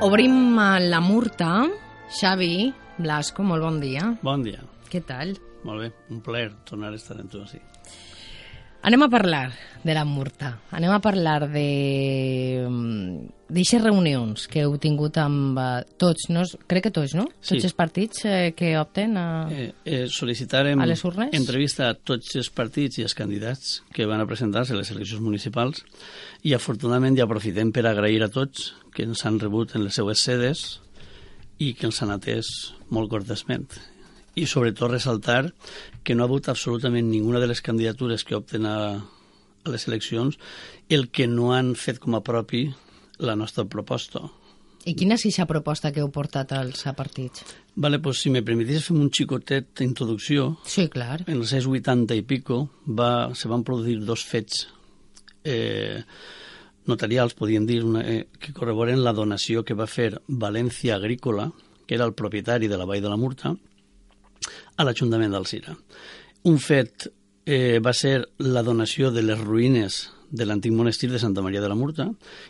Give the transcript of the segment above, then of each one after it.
Obrim a la Murta. Xavi Blasco, molt bon dia. Bon dia. Què tal? Molt bé, un plaer tornar a estar amb tu així. Anem a parlar de la Murta. Anem a parlar de d'aixes reunions que heu tingut amb uh, tots, no? crec que tots, no? Sí. Tots els partits eh, que opten a... Eh, eh, sol·licitarem A les urnes? entrevista a tots els partits i els candidats que van a presentar-se a les eleccions municipals i afortunadament ja aprofitem per agrair a tots que ens han rebut en les seues sedes i que ens han atès molt cortesment. I sobretot ressaltar que no ha hagut absolutament ninguna de les candidatures que opten a, a les eleccions el que no han fet com a propi la nostra proposta. I quina és aquesta proposta que heu portat als partits? Vale, pues si me permitís fem un xicotet d'introducció. Sí, clar. En els anys 80 i pico va, se van produir dos fets eh, notarials, podríem dir, una, eh, que corroboren la donació que va fer València Agrícola, que era el propietari de la Vall de la Murta, a l'Ajuntament d'Alcira. Un fet eh, va ser la donació de les ruïnes de l'antic monestir de Santa Maria de la Murta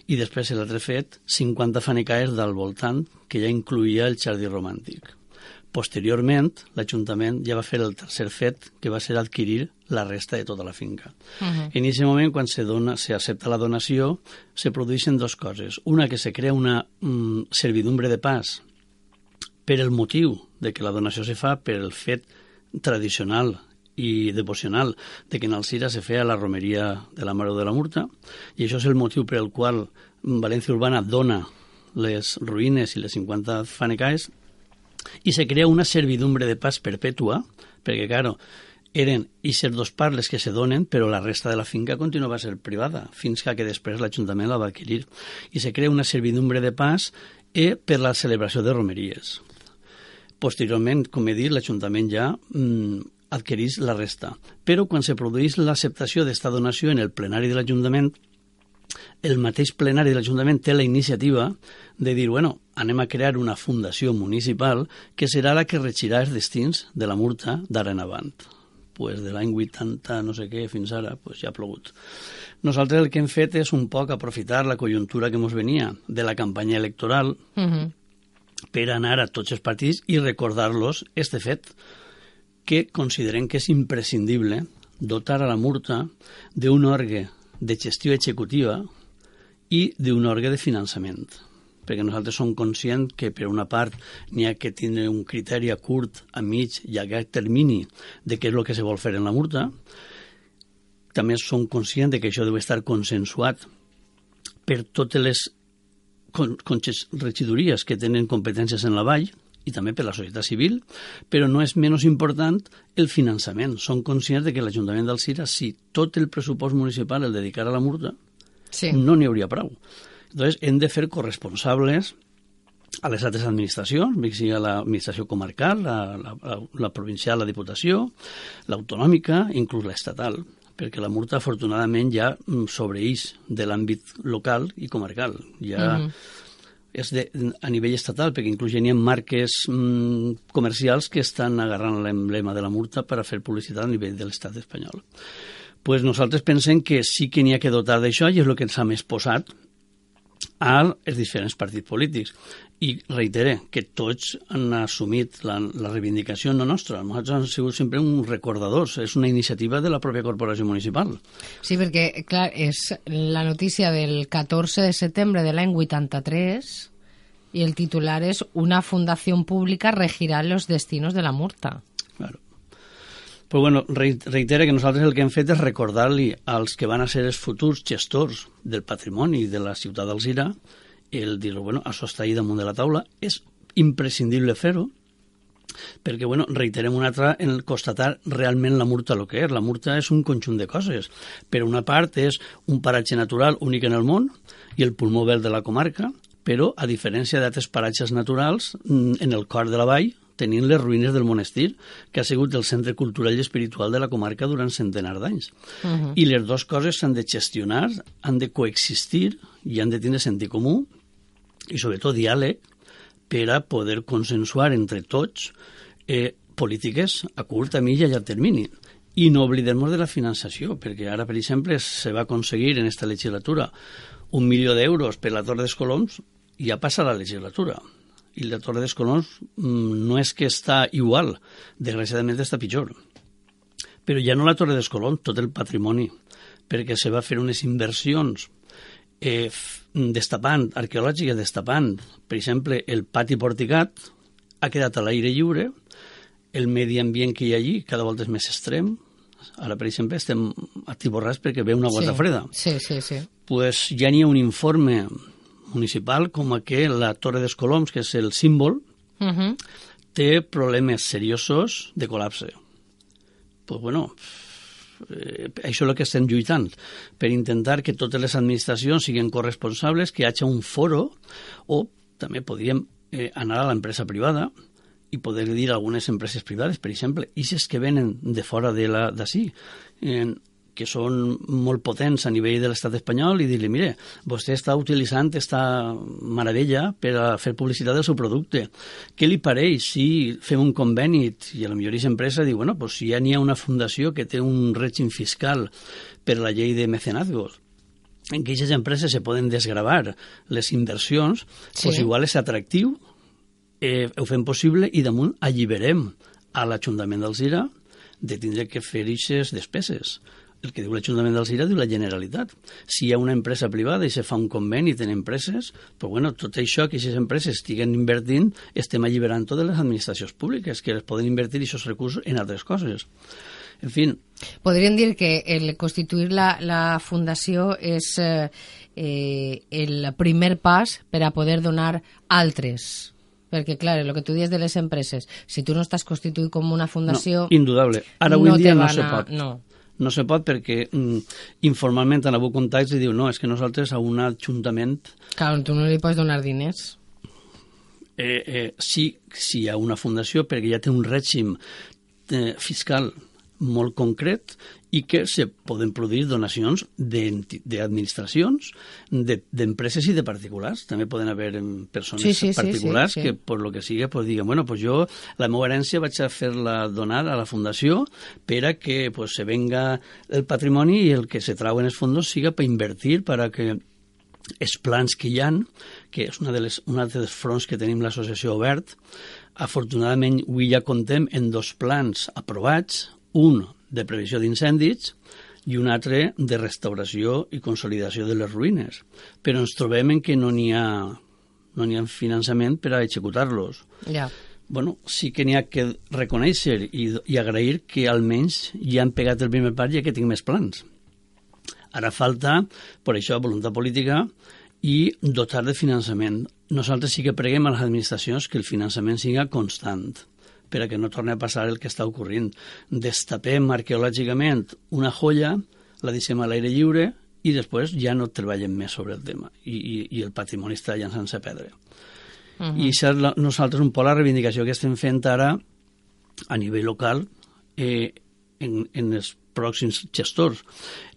i després l'altre fet 50 fanicaes del voltant que ja incluïa el jardí romàntic. Posteriorment, l'Ajuntament ja va fer el tercer fet, que va ser adquirir la resta de tota la finca. Uh -huh. En aquest moment, quan se, dona, se accepta la donació, se produeixen dues coses. Una, que se crea una mm, servidumbre de pas per el motiu de que la donació se fa per el fet tradicional i devocional de que en Alcira se feia la romeria de la Mare de la Murta i això és el motiu per el qual València Urbana dona les ruïnes i les 50 fanecaes i se crea una servidumbre de pas perpètua perquè, claro, eren aquests dos parts les que se donen, però la resta de la finca continuava a ser privada, fins que després l'Ajuntament la va adquirir. I se crea una servidumbre de pas eh, per la celebració de romeries. Posteriorment, com he dit, l'Ajuntament ja mm, adquireix la resta. Però quan se produeix l'acceptació d'esta donació en el plenari de l'Ajuntament, el mateix plenari de l'Ajuntament té la iniciativa de dir, bueno, anem a crear una fundació municipal que serà la que regirà els destins de la Murta d'ara en avant. Pues de l'any 80, no sé què, fins ara, pues ja ha plogut. Nosaltres el que hem fet és un poc aprofitar la conjuntura que ens venia de la campanya electoral Uh -huh. Per anar a tots els partits i recordar-los este fet que considerem que és imprescindible dotar a la Murta d'un òrgan de gestió executiva i d'un òrgan de finançament perquè nosaltres som conscients que per una part n'hi ha que tindre un criteri a curt, a mig i a llarg termini de què és el que se vol fer en la Murta. També som conscients de que això deu estar consensuat per totes les regidories que tenen competències en la vall i també per la societat civil, però no és menys important el finançament. Som conscients de que l'Ajuntament d'Alcira, si tot el pressupost municipal el dedicara a la Murta, Sí. no n'hi hauria prou. Entonces, hem de fer corresponsables a les altres administracions, bé que sigui l'administració comarcal, la, la, la, la provincial, la diputació, l'autonòmica, inclús l'estatal, perquè la multa, afortunadament, ja mm, sobreïx de l'àmbit local i comarcal. Ja Mhm. és de, a nivell estatal, perquè inclús hi ha marques mm, comercials que estan agarrant l'emblema de la multa per a fer publicitat a nivell de l'estat espanyol. pues nosaltres pensem que sí que n'hi ha que dotar d'això i és el que ens ha més posat als diferents partits polítics. I reitere que tots han assumit la, la reivindicació no nostra. Nosaltres hem sigut sempre uns recordadors. És una iniciativa de la pròpia corporació municipal. Sí, perquè, clar, és la notícia del 14 de setembre de l'any 83 i el titular és Una fundació pública regirà los destinos de la Murta. Pues bueno, rei- reitere que nosaltres el que hem fet és recordar-li als que van a ser els futurs gestors del patrimoni de la ciutat d'Alzira el dir bueno, això està ahí damunt de la taula, és imprescindible fer-ho, perquè, bueno, reiterem una altra en el constatar realment la Murta el que és. La Murta és un conjunt de coses. Per una part és un paratge natural únic en el món i el pulmó verd de la comarca, però, a diferència d'altres paratges naturals, mm, en el cor de la vall tenint les ruïnes del monestir, que ha sigut el centre cultural i espiritual de la comarca durant centenars d'anys. Uh -huh. I les dues coses s'han de gestionar, han de coexistir i han de tenir sentit comú i sobretot diàleg per a poder consensuar entre tots eh, polítiques a curt, a mitjà i a termini. I no oblidem-nos de la finançació, perquè ara, per exemple, se va aconseguir en aquesta legislatura un milió d'euros per la Torre dels Coloms ja passa la legislatura i la Torre dels Colons mm, no és que està igual, desgraciadament està pitjor. Però ja no la Torre dels Colons, tot el patrimoni, perquè se va fer unes inversions eh, destapant, arqueològiques destapant, per exemple, el pati porticat ha quedat a l'aire lliure, el medi ambient que hi ha allí cada volta és més extrem, ara, per exemple, estem atiborrats perquè ve una gota sí. freda. Sí, sí, sí. Pues ja n'hi ha un informe municipal com que la Torre dels Coloms, que és el símbol, Uh -huh. té problemes seriosos de col·lapse. Pues bueno, eh, això és el que estem lluitant, per intentar que totes les administracions siguin corresponsables, que hi hagi un foro, o també podríem eh, anar a l'empresa privada i poder dir a algunes empreses privades, per exemple, i si és que venen de fora de la d'ací, eh, que són molt potents a nivell de l'estat espanyol i dir-li, mire, vostè està utilitzant esta meravella per a fer publicitat del seu producte. Què li pareix si fem un conveni i a la millor aquesta empresa diu, bueno, pues si ja n'hi ha una fundació que té un règim fiscal per la llei de mecenazgos en què aquestes empreses se poden desgravar les inversions, Sí. pues igual és atractiu, eh, ho fem possible i damunt alliberem a l'Ajuntament d'Alzira de tindre que fer aquestes despeses. El que diu l'Ajuntament d'Alzira diu la Generalitat. Si hi ha una empresa privada i se fa un conveni i tenen empreses, pues bueno, tot això que aquestes empreses estiguen invertint, estem alliberant totes les administracions públiques que les poden invertir aquests recursos en altres coses. En fi, Podríem dir que el constituir la, la fundació és eh, eh, el primer pas per a poder donar altres. Perquè, clar, el que tu dius de les empreses, si tu no estàs constituït com una fundació... no, indudable. Ara avui no dia no se pot. No. No se pot perquè mm, informalment han hagut contactes i diu no, és que nosaltres a un ajuntament Clar, tu no li pots donar diners. eh, eh, sí, sí ha una fundació perquè ja té un règim eh, fiscal molt concret i que se poden produir donacions d'administracions, de- d'empreses i de particulars. També poden haver persones Sí, sí, sí, particulars sí, sí. que, per lo que sigui, pues, diguen, bueno, pues jo la meva herència vaig a fer-la donar a la fundació per a que pues, se venga el patrimoni i el que se trauen els fondos siga per invertir, per a que els plans que hi han, que és una de les, una dels fronts que tenim l'associació obert, afortunadament avui ja contem en dos plans aprovats, un de previsió d'incendis i un altre de restauració i consolidació de les ruïnes. Però ens trobem en que no n'hi ha, no ha finançament per a executar-los. Ja. Bueno, sí que n'hi ha que reconèixer i, i agrair que almenys ja han pegat el primer pas i que tinc més plans. Ara falta, per això, voluntat política i dotar de finançament. Nosaltres sí que preguem a les administracions que el finançament siga constant per a que no torni a passar el que està ocorrent. Destapem arqueològicament una joia, la deixem a l'aire lliure i després ja no treballem més sobre el tema i, i, i el patrimoni està llançant-se a perdre. Uh -huh. I això és la, nosaltres un poc la reivindicació que estem fent ara a nivell local eh, en, en els pròxims gestors.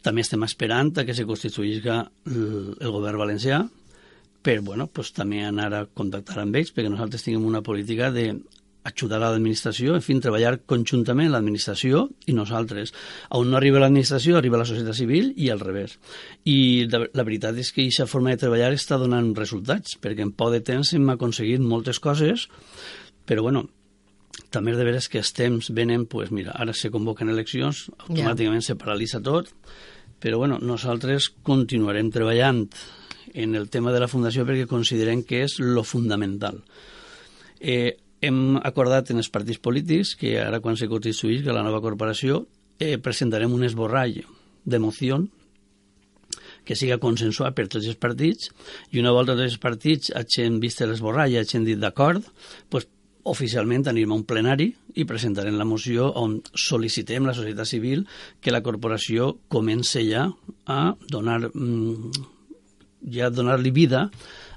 També estem esperant a que se constituïsca el, el govern valencià per bueno, pues, també anar a contactar amb ells perquè nosaltres tinguem una política de ajudar a l'administració, en fi, treballar conjuntament l'administració i nosaltres. On no arriba l'administració, arriba la societat civil i al revés. I la, la veritat és que aquesta forma de treballar està donant resultats, perquè en poc de temps hem aconseguit moltes coses, però bueno, també és de veres que els temps venen, pues mira, ara se convoquen eleccions, automàticament yeah. se paralitza tot, però bueno, nosaltres continuarem treballant en el tema de la fundació perquè considerem que és lo fundamental. Eh, hem acordat en els partits polítics que ara quan se constituïsca la nova corporació eh, presentarem un esborrall de moció que siga consensuat per tots els partits i una volta tots els partits hagin vist l'esborrall i hagin dit d'acord, pues, oficialment anirem a un plenari i presentarem la moció on sol·licitem la societat civil que la corporació comence ja a donar mm, ja donar-li vida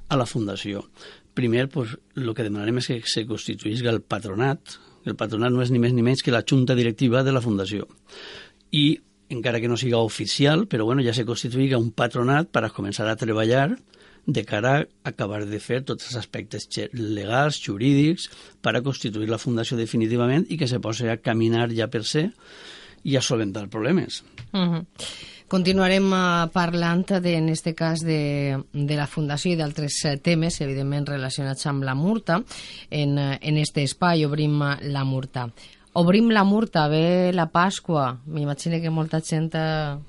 a la fundació. Primer, pues, el que demanarem és que se constituïsca el patronat. El patronat no és ni més ni menys que la junta directiva de la fundació. I, encara que no siga oficial, però bueno, ja se constituïga un patronat per a començar a treballar de cara a acabar de fer tots els aspectes legals, jurídics, per a constituir la fundació definitivament i que se posi a caminar ja per ser i a solventar problemes. Uh -huh. Continuarem uh, parlant, de, en este cas, de, de la Fundació i d'altres uh, temes, evidentment relacionats amb la Murta. En, uh, en este espai obrim la Murta. Obrim la Murta, ve la Pasqua. M'imagino que molta gent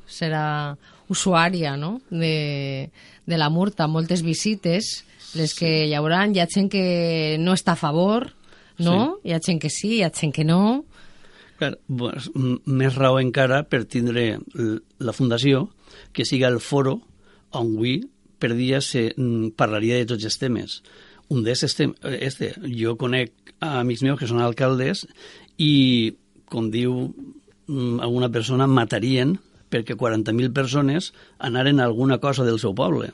serà usuària no? de, de la Murta, moltes visites, les que hi haurà. Hi ha gent que no està a favor, no? Sí. Hi ha gent que sí, hi ha gent que no Clar, pues, més raó encara per tindre la fundació que siga el foro on avui per dia se parlaria de tots els temes. Un d'aquests temes, este, jo conec amics meus que són alcaldes i, com diu alguna persona, matarien perquè 40.000 persones anaren a alguna cosa del seu poble.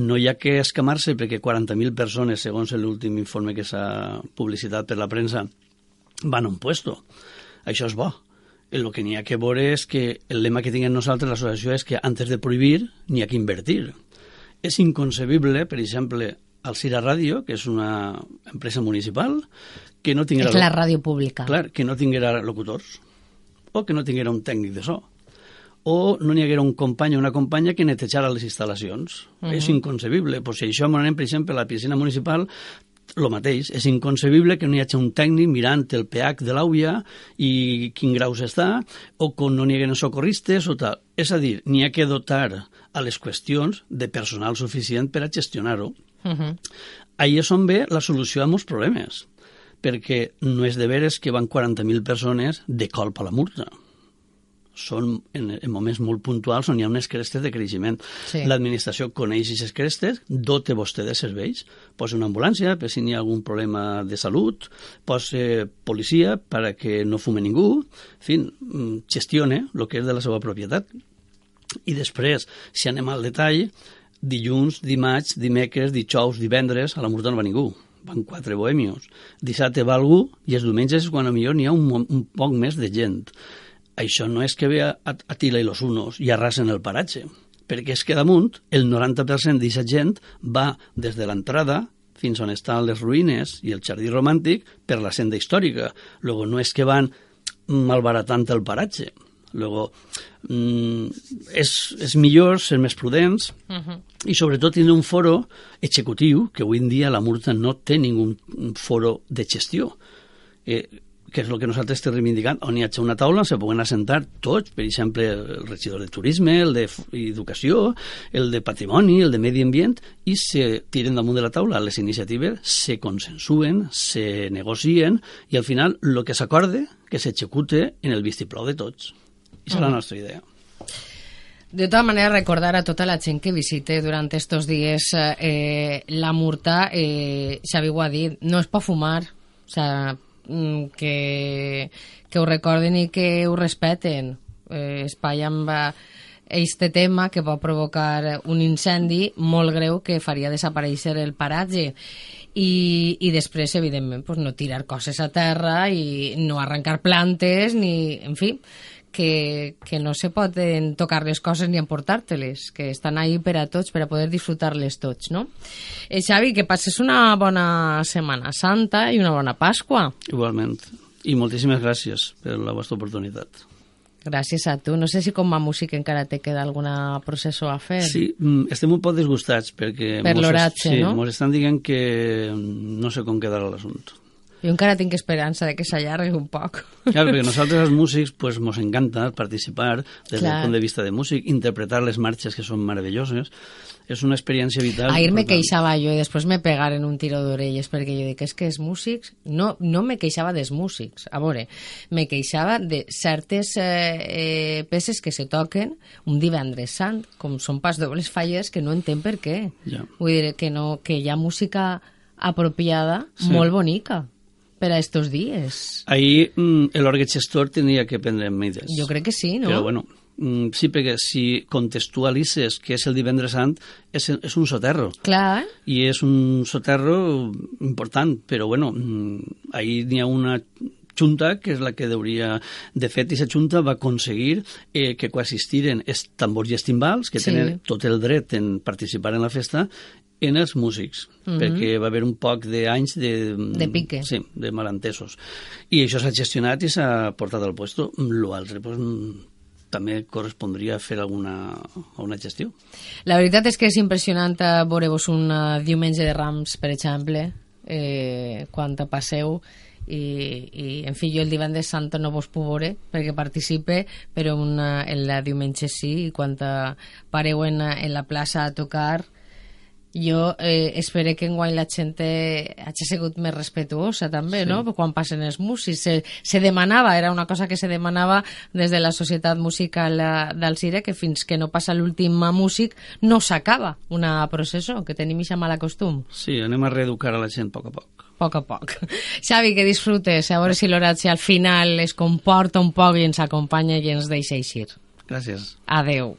No hi ha que escamar-se perquè 40.000 persones, segons l'últim informe que s'ha publicitat per la premsa, van a un puesto això és bo. El que n'hi ha que veure és que el lema que tinguem nosaltres, l'associació, és que antes de prohibir n'hi ha que invertir. És inconcebible, per exemple, al Cira Ràdio, que és una empresa municipal, que no tinguera... És la ràdio pública. Clar, que no tinguera locutors, o que no tinguera un tècnic de so, o no n'hi haguera un company o una companya que netejara les instal·lacions. Uh -huh. És inconcebible. Pues si això anem, per exemple, a la piscina municipal, el mateix. És inconcebible que no hi hagi un tècnic mirant el pH de l'àuia i quin graus està, o que no n'hi hagi socorristes o tal. És a dir, n'hi ha que dotar a les qüestions de personal suficient per a gestionar-ho. Uh -huh. Ahí és on ve la solució a molts problemes, perquè no és de veres que van 40.000 persones de colp a la multa són en, en moments molt puntuals on hi ha unes crestes de creixement. Sí. L'administració coneix aquestes crestes, dote vostè de serveis, posa una ambulància per si n'hi ha algun problema de salut, posa policia per que no fume ningú, en fi, mm, gestione el que és de la seva propietat. I després, si anem al detall, dilluns, dimarts, dimecres, dijous, divendres, a la Murta no va ningú van quatre bohemios. Dissabte va algú i els diumenges és quan a millor n'hi ha un, un poc més de gent això no és que ve a, a Tila i los Unos i arrasen el paratge, perquè és que damunt el 90% d'aquesta gent va des de l'entrada fins on estan les ruïnes i el jardí romàntic per la senda històrica. Luego no és que van malbaratant el paratge. Luego, mm, és, és millor ser més prudents uh -huh. i sobretot tindre un foro executiu, que avui en dia la Murta no té ningú foro de gestió. Eh, que és el que nosaltres estem reivindicant, on hi ha una taula on se puguen assentar tots, per exemple, el regidor de turisme, el d'educació, el de patrimoni, el de medi ambient, i se tiren damunt de la taula les iniciatives, se consensuen, se negocien, i al final el que s'acorde que s'execute en el vistiplau de tots. I és la nostra idea. De tota manera, recordar a tota la gent que visite durant estos dies eh, la Murta, eh, Xavi ho ha dit, no es pot fumar, o sea, Mm, que, que ho recorden i que ho respeten. Eh, espai amb este tema que va provocar un incendi molt greu que faria desaparèixer el paratge i, i després, evidentment, pues, no tirar coses a terra i no arrencar plantes ni, en fi, que, que no se poden tocar les coses ni emportar-te-les, que estan ahí per a tots, per a poder disfrutar-les tots, no? Eh, Xavi, que passes una bona Setmana Santa i una bona Pasqua. Igualment. I moltíssimes gràcies per la vostra oportunitat. Gràcies a tu. No sé si com a músic encara te queda alguna processó a fer. Sí, mm, estem un poc disgustats perquè... Per l'oratge, sí, no? Sí, estan dient que no sé com quedarà l'assumpte. Jo encara tinc esperança de que s'allargui un poc. Claro, perquè nosaltres els músics pues, mos encanta participar des Clar. del punt de vista de músic, interpretar les marxes que són meravelloses. És una experiència vital. Ahir me queixava jo i després me pegaren un tiro d'orelles perquè jo dic, és que els músics... No, no me queixava dels músics, a veure, me queixava de certes eh, eh, peces que se toquen un divendres sant, com són pas dobles falles que no entenc per què. Ja. Vull dir que, no, que hi ha música apropiada sí. molt bonica per a estos dies. Ahir mm, l'orgue gestor tenia que prendre medides. Jo crec que sí, no? Però bueno, mm, sí, perquè si contextualitzes que és el divendres sant, és, és un soterro. Clar. I és un soterro important, però bueno, mm, ahir n'hi ha una Junta, que és la que hauria... De fet, aquesta Junta va aconseguir eh, que coassistiren els tambors i els timbals, que sí. tenen tot el dret en participar en la festa, en els músics, mm -hmm. perquè va haver un poc d'anys de... De pique. Sí, de malentesos. I això s'ha gestionat i s'ha portat al puesto. L'altre, pues, també correspondria fer alguna, alguna gestió. La veritat és que és impressionant veure-vos un uh, diumenge de Rams, per exemple, eh, quan passeu i, i en fi, jo el divendres sant no vos puc veure perquè participe però una, en la diumenge sí i quan pareu en, en la plaça a tocar jo eh, espero que enguany la gent hagi sigut més respetuosa també, sí. no? Quan passen els músics. Se, se demanava, era una cosa que se demanava des de la Societat Musical del Cire, que fins que no passa l'últim músic no s'acaba una processó, que tenim això mal costum. Sí, anem a reeducar a la gent a poc a poc a poc a poc. Xavi, que disfrutes, a veure si l'Horatge al final es comporta un poc i ens acompanya i ens deixa eixir. Gràcies. Adeu.